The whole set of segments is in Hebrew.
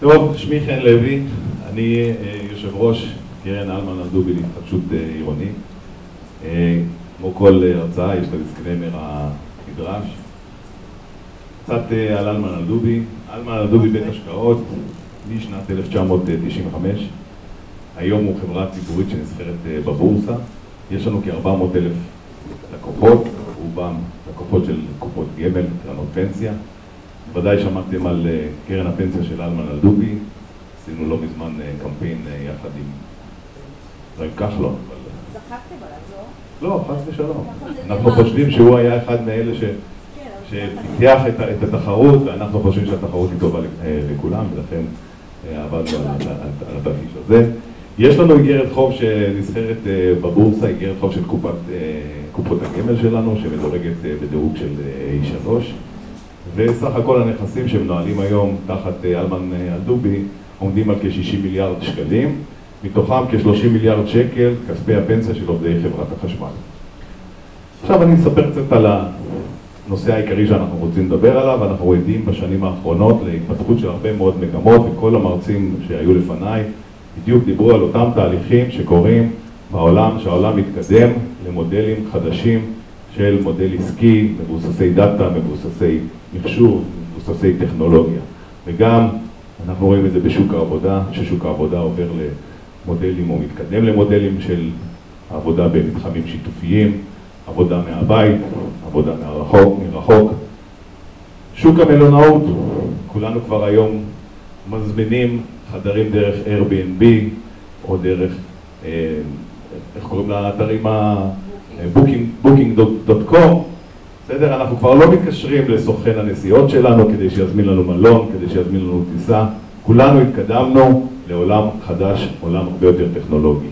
טוב, שמי חן לוי, אני אה, יושב ראש קרן הלמן-אלדובי להתחדשות אה, עירונית. אה, כמו כל הרצאה, יש את ה disclaimer הנדרש. קצת על הלמן-אלדובי. הלמן-אלדובי בית השקעות משנת 1995. היום הוא חברה ציבורית שנסחרת בבורסה. יש לנו כ-400 אלף לקוחות, רובם לקוחות של קופות גמל, קרנות פנסיה. ודאי שמעתם על אה, קרן הפנסיה של אלמן אלדובי, עשינו לא מזמן אה, קמפיין אה, יחד עם רב כחלון. צחקתם עליו, לא? לא, חס ושלום. אנחנו חושבים שהוא היה אחד מאלה ש... כן, שפיתח את התחרות, ואנחנו חושבים שהתחרות היא טובה לכולם, ולכן עבדנו על התרחיש הזה. יש לנו איגרת חוב שנסחרת בבורסה, איגרת חוב של קופות הגמל שלנו, שמדורגת בדירוג של A3. וסך הכל הנכסים שמנוהלים היום תחת אה, אלמן אה, אלדובי עומדים על כ-60 מיליארד שקלים, מתוכם כ-30 מיליארד שקל כספי הפנסיה של עובדי חברת החשמל. עכשיו אני אספר קצת על הנושא העיקרי שאנחנו רוצים לדבר עליו, אנחנו עדים בשנים האחרונות להתפתחות של הרבה מאוד מגמות וכל המרצים שהיו לפניי בדיוק דיברו על אותם תהליכים שקורים בעולם, שהעולם מתקדם למודלים חדשים של מודל עסקי, מבוססי דאטה, מבוססי מחשוב, מבוססי טכנולוגיה. וגם אנחנו רואים את זה בשוק העבודה, ששוק העבודה עובר למודלים או מתקדם למודלים של עבודה במתחמים שיתופיים, עבודה מהבית, עבודה מרחוק, מרחוק. שוק המלונאות, כולנו כבר היום מזמינים חדרים דרך Airbnb או דרך, אה, איך קוראים לאתרים ה... booking.com, בסדר? אנחנו כבר לא מתקשרים לסוכן הנסיעות שלנו כדי שיזמין לנו מלון, כדי שיזמין לנו טיסה. כולנו התקדמנו לעולם חדש, עולם הרבה יותר טכנולוגי.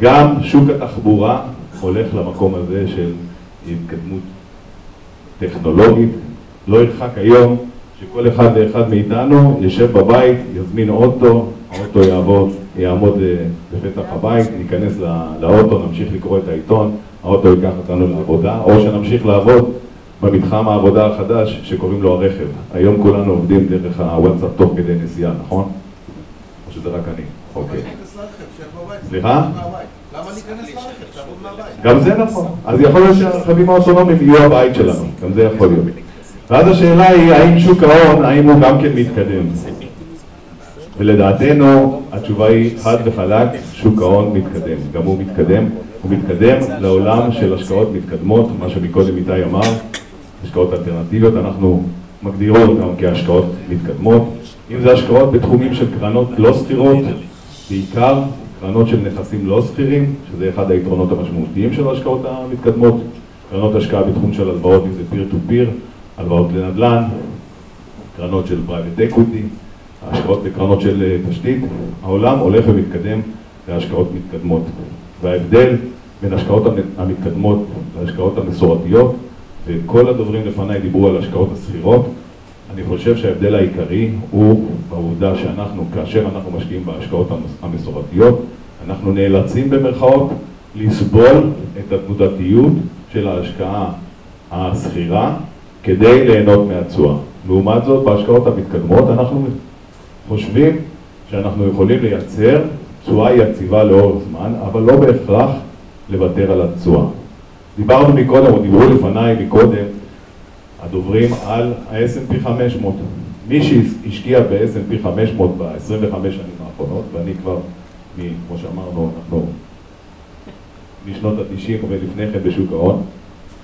גם שוק התחבורה הולך למקום הזה של התקדמות טכנולוגית. לא ירחק היום שכל אחד ואחד מאיתנו יושב בבית, יזמין אוטו, האוטו יעבוד, יעמוד אה, בפתח הבית, ניכנס לאוטו, נמשיך לקרוא את העיתון, האוטו ייקח אותנו לעבודה, או שנמשיך לעבוד במתחם העבודה החדש שקוראים לו הרכב. היום כולנו עובדים דרך הוואטסאפ תוך כדי נסיעה, נכון? או שזה רק אני? אוקיי. סליחה? למה להיכנס לרכב? תעבוד מהבית. גם זה נכון. אז יכול להיות שהרכבים האוטונומיים יהיו הבית שלנו, גם זה יכול להיות. ואז השאלה היא, האם שוק ההון, האם הוא גם כן מתקדם? ולדעתנו, התשובה היא חד וחלק, שוק ההון מתקדם. גם הוא מתקדם. הוא מתקדם לעולם של השקעות מתקדמות, מה שמקודם איתי אמר, השקעות אלטרנטיביות, אנחנו מגדירים אותן כהשקעות מתקדמות, אם זה השקעות בתחומים של קרנות לא סחירות, בעיקר קרנות של נכסים לא סחירים, שזה אחד היתרונות המשמעותיים של ההשקעות המתקדמות, קרנות השקעה בתחום של הלוואות, אם זה peer to peer, הלוואות לנדל"ן, קרנות של private equity, השקעות בקרנות של אה, תשתית, העולם הולך ומתקדם להשקעות מתקדמות. וההבדל בין ההשקעות המתקדמות להשקעות המסורתיות, וכל הדוברים לפניי דיברו על השקעות סחירות. אני חושב שההבדל העיקרי הוא בעובדה שאנחנו, כאשר אנחנו משקיעים בהשקעות המסורתיות, אנחנו נאלצים במרכאות לסבול את התנודתיות של ההשקעה השכירה כדי ליהנות מהתשואה. לעומת זאת, בהשקעות המתקדמות אנחנו חושבים שאנחנו יכולים לייצר תשואה יציבה לאורך זמן, אבל לא בהכרח לוותר על התשואה. דיברנו מקודם, או דיברו לפניי מקודם, הדוברים על ה-S&P 500. מי שהשקיע ב-S&P 500 ב-25 שנים האחרונות, ואני כבר, כמו שאמרנו, אנחנו משנות ה-90 ולפני כן בשוק ההון,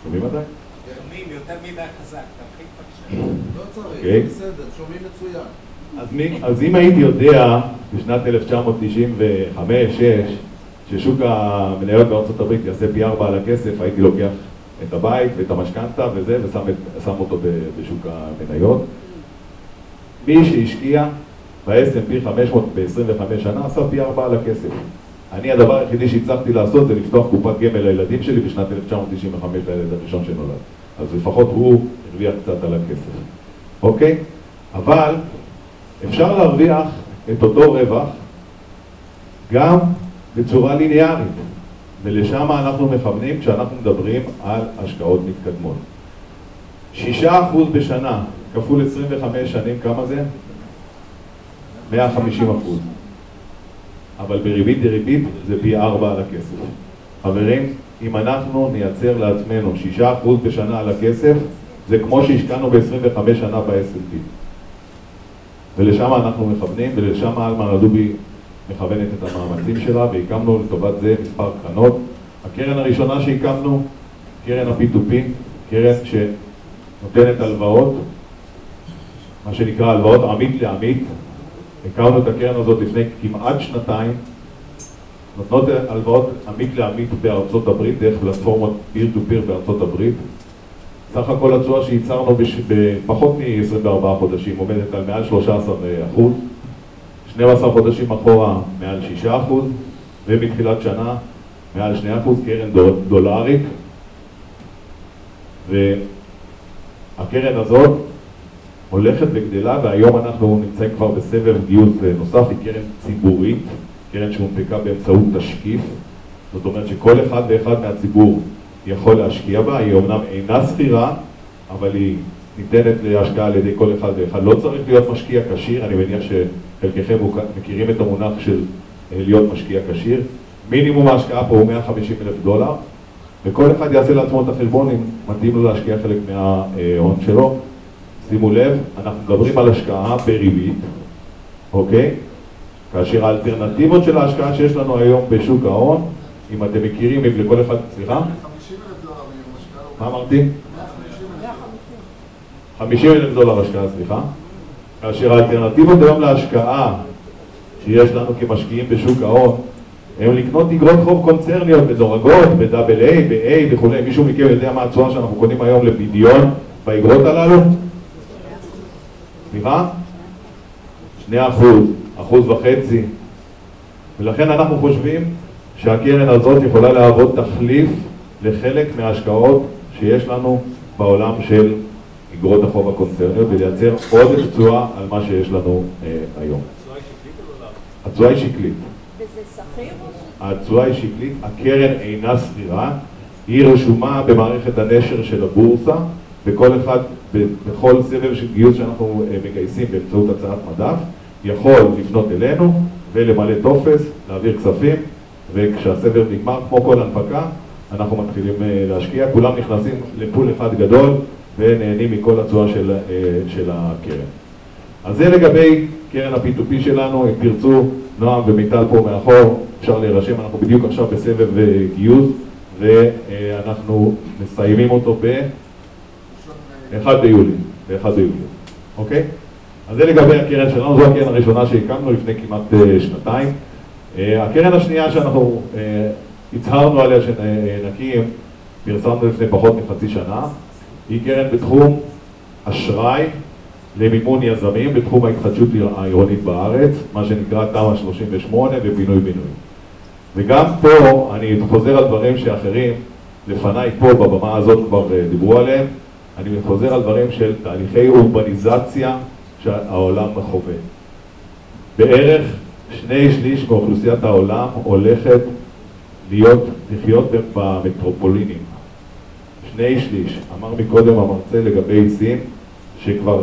שומעים עדיין? שומעים יותר מדי חזק, תרחיק בבקשה. לא צריך, אוקיי. בסדר, שומעים מצוין. אז, מי, אז אם הייתי יודע בשנת 1995-6 ששוק המניות בארצות הברית יעשה פי ארבע על הכסף, הייתי לוקח את הבית ואת המשכנתה וזה ושם אותו בשוק המניות. מי שהשקיע ב-S&P 500 ב-25 שנה עשה פי ארבע על הכסף. אני הדבר היחידי שהצלחתי לעשות זה לפתוח קופת גמל לילדים שלי בשנת 1995 לילד הראשון שנולד. אז לפחות הוא הרוויח קצת על הכסף, אוקיי? אבל אפשר להרוויח את אותו רווח גם בצורה ליניארית, ולשם אנחנו מכוונים כשאנחנו מדברים על השקעות מתקדמות. שישה אחוז בשנה כפול 25 שנים, כמה זה? 150 אחוז. אבל בריבית דריבית זה פי ארבע על הכסף. חברים, אם אנחנו נייצר לעצמנו 6% בשנה על הכסף, זה כמו שהשקענו ב-25 שנה ב-S&P. ולשם אנחנו מכוונים, ולשם אלמה לדובי מכוונת את המאמצים שלה, והקמנו לטובת זה מספר קרנות. הקרן הראשונה שהקמנו, קרן ה-P2P, קרן שנותנת הלוואות, מה שנקרא הלוואות עמית לעמית. הקמנו את הקרן הזאת לפני כמעט שנתיים, נותנות הלוואות עמית לעמית בארצות הברית, דרך פלטפורמות פיר טו פיר בארצות הברית. סך הכל התשואה שייצרנו בפחות מ-24 חודשים עומדת על מעל 13 אחוז, 12 חודשים אחורה מעל 6 אחוז, ומתחילת שנה מעל 2 אחוז, קרן דולרית. והקרן הזאת הולכת וגדלה, והיום אנחנו נמצאים כבר בסבב גיוס נוסף, היא קרן ציבורית, קרן שהונפקה באמצעות תשקיף, זאת אומרת שכל אחד ואחד מהציבור יכול להשקיע בה, היא אומנם אינה סחירה, אבל היא ניתנת להשקעה על ידי כל אחד ואחד. לא צריך להיות משקיע כשיר, אני מניח שחלקכם מכירים את המונח של אה, להיות משקיע כשיר. מינימום ההשקעה פה הוא 150 אלף דולר, וכל אחד יעשה לעצמו את החשבון אם מתאים לו להשקיע חלק מההון שלו. שימו לב, אנחנו מדברים על השקעה בריבית, אוקיי? כאשר האלטרנטיבות של ההשקעה שיש לנו היום בשוק ההון, אם אתם מכירים, אם לכל אחד, סליחה? 50 אלף דולר מיום השקעה. מה אמרתי? 150 50 אלף. דולר השקעה, סליחה. כאשר האלטרנטיבות היום להשקעה שיש לנו כמשקיעים בשוק ההון, הם לקנות אגרות חוב קונצרניות מדורגות, ב-AA, ב-A וכולי. מישהו מכם יודע מה התשואה שאנחנו קונים היום לפדיון באגרות הללו? סליחה? שני אחוז, אחוז וחצי. ולכן אנחנו חושבים שהקרן הזאת יכולה להוות תחליף לחלק מההשקעות שיש לנו בעולם של אגרות החוב הקונצרניות ולייצר עוד תשואה על מה שיש לנו אה, היום. התשואה היא שקלית. וזה שכיר או ש... התשואה היא שקלית, הקרן אינה סבירה, היא רשומה במערכת הנשר של הבורסה, וכל אחד, בכל סבב של גיוס שאנחנו אה, מגייסים באמצעות הצעת מדף, יכול לפנות אלינו ולמלא טופס, להעביר כספים, וכשהסבב נגמר, כמו כל הנפקה, אנחנו מתחילים אה, להשקיע, כולם נכנסים לפול אחד גדול ונהנים מכל התשואה של, אה, של הקרן. אז זה לגבי קרן ה-P2P שלנו, אם תרצו, נועם ומיטל פה מאחור, אפשר להירשם, אנחנו בדיוק עכשיו בסבב אה, גיוס ואנחנו מסיימים אותו ב-1 ביולי, ב-1 ביולי, אוקיי? אז זה לגבי הקרן שלנו, זו הקרן הראשונה שהקמנו לפני כמעט שנתיים. הקרן השנייה שאנחנו הצהרנו עליה שנקים, פרסמנו לפני פחות מחצי שנה, היא קרן בתחום אשראי למימון יזמים בתחום ההתחדשות העירונית בארץ, מה שנקרא תמ"א 38 ופינוי-בינוי. וגם פה אני חוזר על דברים שאחרים לפניי פה בבמה הזאת כבר אה, דיברו עליהם, אני חוזר על דברים של תהליכי אורבניזציה שהעולם חווה. בערך שני שליש מאוכלוסיית העולם הולכת להיות, לחיות במטרופולינים. שני שליש. אמר מקודם המרצה לגבי סין, שכבר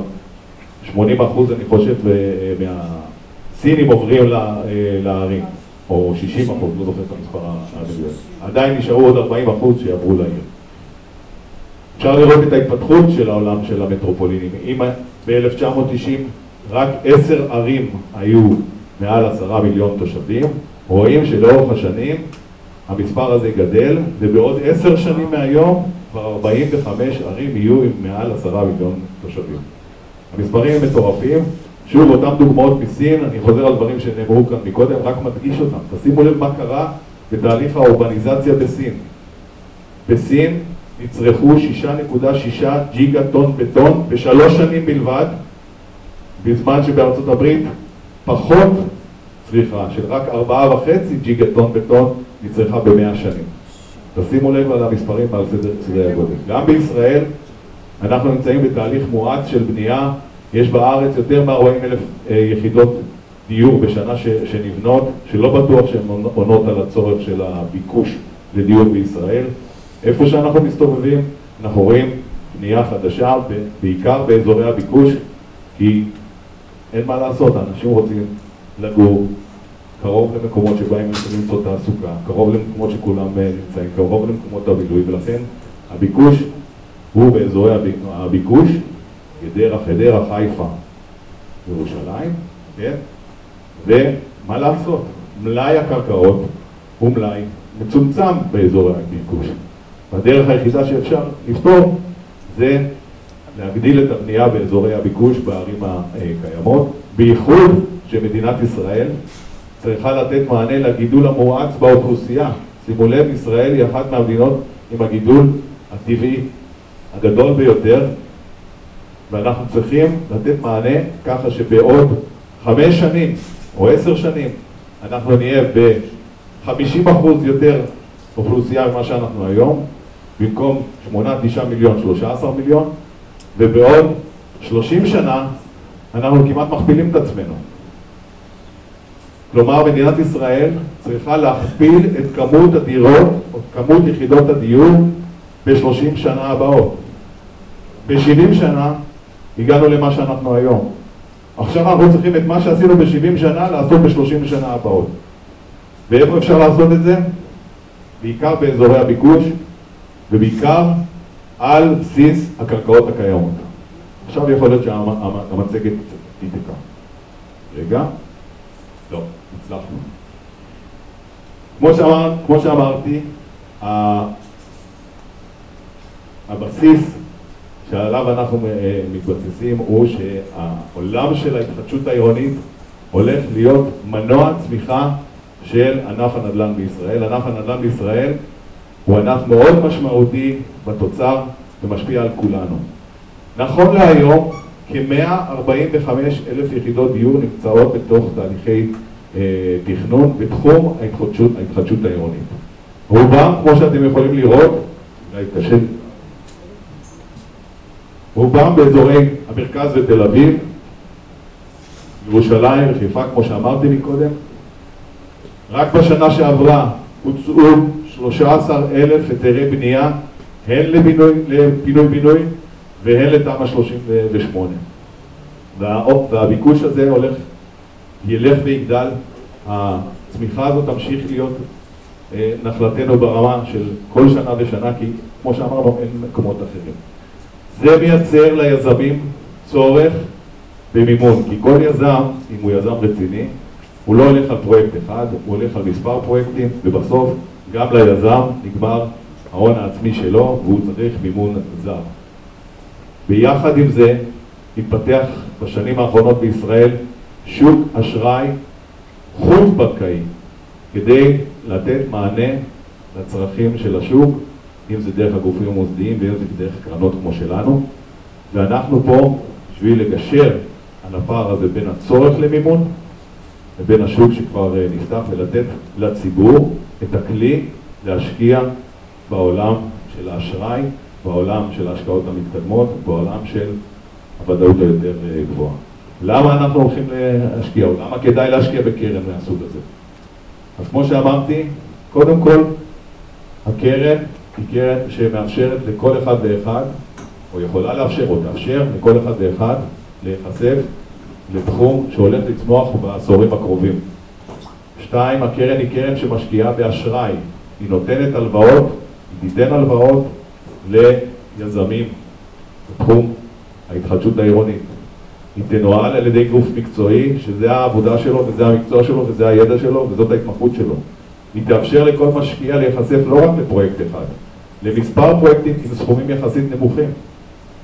80 אחוז, אני חושב, אה, מהסינים עוברים אה, לערים, או 60 אחוז, לא זוכר את המספר המדויק. עדיין נשארו עוד 40 אחוז שיעברו לעיר. אפשר לראות את ההתפתחות של העולם של המטרופולינים. אם ב-1990 רק עשר ערים היו מעל עשרה מיליון תושבים, רואים שלאורך השנים המספר הזה גדל, ובעוד עשר שנים מהיום כבר 45 ערים יהיו עם מעל עשרה מיליון תושבים. המספרים הם מטורפים, שוב אותם דוגמאות מסין, אני חוזר על דברים שנאמרו כאן מקודם, רק מדגיש אותם. תשימו לב מה קרה בתהליך האורבניזציה בסין. בסין נצרכו 6.6 ג'יגה טון בטון בשלוש שנים בלבד, בזמן שבארצות הברית פחות צריכה של רק 4.5 ג'יגה טון בטון נצרכה במאה שנים. תשימו לב על המספרים ועל סדר סדרי הגודל. גם בישראל אנחנו נמצאים בתהליך מואץ של בנייה, יש בארץ יותר מ-40 אלף אה, יחידות דיור בשנה ש, שנבנות, שלא בטוח שהן עונות על הצורך של הביקוש לדיור בישראל. איפה שאנחנו מסתובבים, אנחנו רואים בנייה חדשה, בעיקר באזורי הביקוש, כי אין מה לעשות, אנשים רוצים לגור קרוב למקומות שבהם יכולים למצוא תעסוקה, קרוב למקומות שכולם אה, נמצאים, קרוב למקומות הבילוי, ולכן הביקוש הוא באזורי הביקוש, גדרה, חדרה, חיפה, ירושלים, כן? ומה לעשות, מלאי הקרקעות הוא מלאי מצומצם באזורי הביקוש. והדרך היחידה שאפשר לפתור זה להגדיל את הבנייה באזורי הביקוש בערים הקיימות, בייחוד שמדינת ישראל צריכה לתת מענה לגידול המואץ באוכלוסייה. שימו לב, ישראל היא אחת מהמדינות עם הגידול הטבעי הגדול ביותר, ואנחנו צריכים לתת מענה ככה שבעוד חמש שנים או עשר שנים אנחנו נהיה ב-50% יותר אוכלוסייה ממה שאנחנו היום, במקום 8-9 מיליון, 13 מיליון, ובעוד 30 שנה אנחנו כמעט מכפילים את עצמנו. כלומר, מדינת ישראל צריכה להכפיל את כמות הדירות, או כמות יחידות הדיור, ב-30 שנה הבאות. ב-70 שנה הגענו למה שאנחנו היום. עכשיו אנחנו צריכים את מה שעשינו ב-70 שנה לעשות ב-30 שנה הבאות. ואיפה אפשר לעשות את זה? בעיקר באזורי הביקוש, ובעיקר על בסיס הקרקעות הקיימות. עכשיו יכול להיות שהמצגת תתקע. רגע. לא, הצלחנו. כמו, שאמר, כמו שאמרתי, הבסיס שעליו אנחנו אה, מתבססים הוא שהעולם של ההתחדשות העירונית הולך להיות מנוע צמיחה של ענף הנדל"ן בישראל. ענף הנדל"ן בישראל הוא ענף מאוד משמעותי בתוצר ומשפיע על כולנו. נכון להיום, כ-145 אלף יחידות דיור נמצאות בתוך תהליכי אה, תכנון בתחום ההתחדשות, ההתחדשות העירונית. רובם, כמו שאתם יכולים לראות, אולי קשה, רובם באזורי המרכז ותל אביב, ירושלים וחיפה, כמו שאמרתי מקודם. רק בשנה שעברה הוצאו 13,000 היתרי בנייה, הן לפינוי-בינוי והן לתמ"א 38. והביקוש הזה הולך, ילך ויגדל, הצמיחה הזאת תמשיך להיות אה, נחלתנו ברמה של כל שנה ושנה, כי כמו שאמרנו, אין מקומות אחרים. זה מייצר ליזמים צורך במימון, כי כל יזם, אם הוא יזם רציני, הוא לא הולך על פרויקט אחד, הוא הולך על מספר פרויקטים, ובסוף גם ליזם נגמר ההון העצמי שלו והוא צריך מימון זר. ביחד עם זה התפתח בשנים האחרונות בישראל שוק אשראי חוץ-בנקאי כדי לתת מענה לצרכים של השוק, אם זה דרך הגופים המוסדיים ואם זה דרך קרנות כמו שלנו, ואנחנו פה בשביל לגשר על הפער הזה בין הצורך למימון לבין השוק שכבר אה, נפתח ולתת לציבור את הכלי להשקיע בעולם של האשראי בעולם של ההשקעות המתקדמות, בעולם של הוודאות היותר אה, גבוהה. למה אנחנו הולכים להשקיע, או למה כדאי להשקיע בקרן מהסוג הזה? אז כמו שאמרתי, קודם כל, הקרן היא קרן שמאפשרת לכל אחד ואחד, או יכולה לאפשר, או תאפשר לכל אחד ואחד להיחשף לתחום שהולך לצמוח בעשורים הקרובים. שתיים, הקרן היא קרן שמשקיעה באשראי, היא נותנת הלוואות, היא תיתן הלוואות ליזמים בתחום ההתחדשות העירונית. היא תנוהל על ידי גוף מקצועי, שזה העבודה שלו וזה המקצוע שלו וזה הידע שלו וזאת ההתמחות שלו. היא תאפשר לכל משקיע להיחשף לא רק לפרויקט אחד, למספר פרויקטים עם סכומים יחסית נמוכים.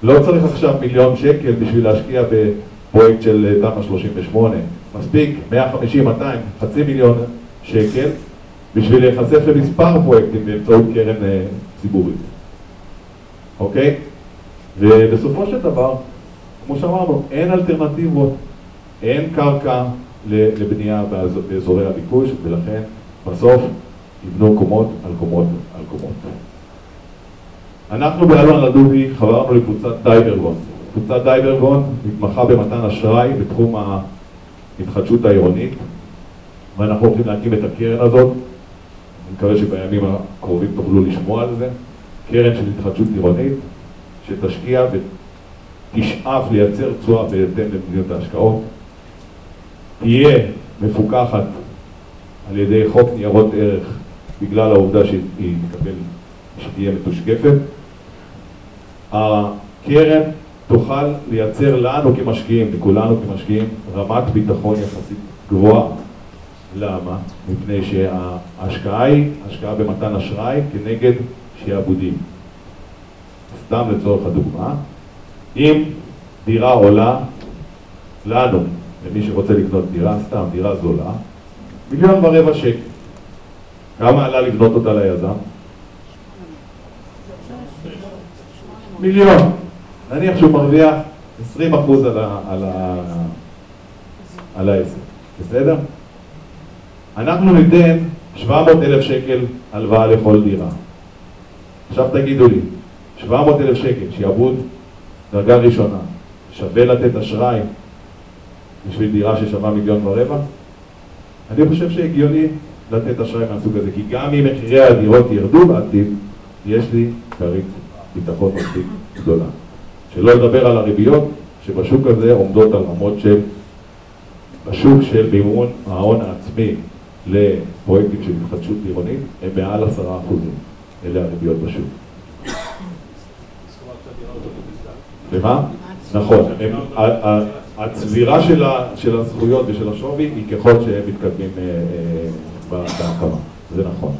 לא צריך עכשיו מיליון שקל בשביל להשקיע בפרויקט של תמ"א 38, מספיק 150, 200, חצי מיליון שקל בשביל להיחשף למספר פרויקטים באמצעות קרן אה, ציבורית. אוקיי? ובסופו של דבר, כמו שאמרנו, אין אלטרנטיבות, אין קרקע לבנייה באזורי הביקוש, ולכן בסוף יבנו קומות על קומות על קומות. אנחנו באלון לדובי חברנו לקבוצת דייברגון. קבוצת דייברגון מתמחה במתן אשראי בתחום ההתחדשות העירונית, ואנחנו הולכים להקים את הקרן הזאת. אני מקווה שבימים הקרובים תוכלו לשמוע על זה. קרן של התחדשות עירונית, שתשקיע ותשאף לייצר תשואה בהתאם למדיניות ההשקעות. תהיה מפוקחת על ידי חוק ניירות ערך בגלל העובדה שהיא תקבל, שתהיה מתושקפת. הקרן תוכל לייצר לנו כמשקיעים, לכולנו כמשקיעים, רמת ביטחון יחסית גבוהה. למה? מפני שההשקעה היא השקעה במתן אשראי כנגד שעבודים. סתם לצורך הדוגמה, אם דירה עולה לנו, למי שרוצה לקנות דירה, סתם דירה זולה, מיליון ורבע שקל. כמה עלה לבנות אותה ליזם? מיליון. נניח שהוא מרוויח 20 אחוז על, על, על העסק, בסדר? אנחנו ניתן 700 אלף שקל הלוואה לכל דירה. עכשיו תגידו לי, 700 אלף שקל, שיעבוד דרגה ראשונה, שווה לתת אשראי בשביל דירה ששווה מיליון ורבע? אני חושב שהגיוני לתת אשראי מהסוג הזה, כי גם אם מחירי הדירות ירדו בעתיד, יש לי כרית ביטחון מספיק גדולה. שלא לדבר על הריביות, שבשוק הזה עומדות על רמות של, בשוק של מימון ההון העצמי לפרויקטים של התחדשות עירונית, הם מעל עשרה אחוזים. אלה הריביות בשוק. ומה? נכון, הצבירה של הזכויות ושל השווי היא ככל שהם מתקדמים אה, אה, בהקמה, זה נכון.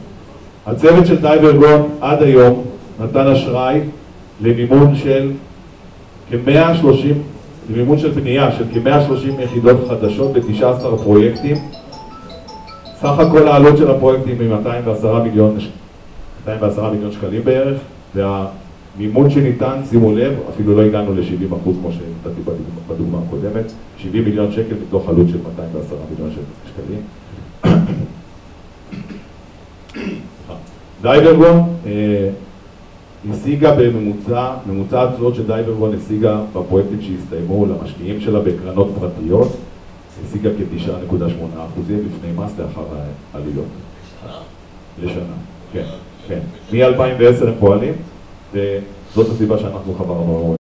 הצוות של דייברגון עד היום נתן אשראי למימון של כ-130, למימון של בנייה של כ-130 יחידות חדשות ב-19 פרויקטים. סך הכל העלות של הפרויקטים היא 210 מיליון, 210 מיליון שקלים בערך, והמימון שניתן, שימו לב, אפילו לא הגענו ל-70 אחוז כמו שנתתי בדוגמה הקודמת, 70 מיליון שקל מתוך עלות של 210 מיליון שקלים. דייברגון אה, השיגה בממוצע, ממוצע התשואות של דייברגון השיגה בפרויקטים שהסתיימו למשקיעים שלה בקרנות פרטיות, השיגה כ-9.8 אחוזים לפני מס לאחר העלויות. לשנה? לשנה, כן, כן. מ-2010 הם פועלים, וזאת הסיבה שאנחנו חברנו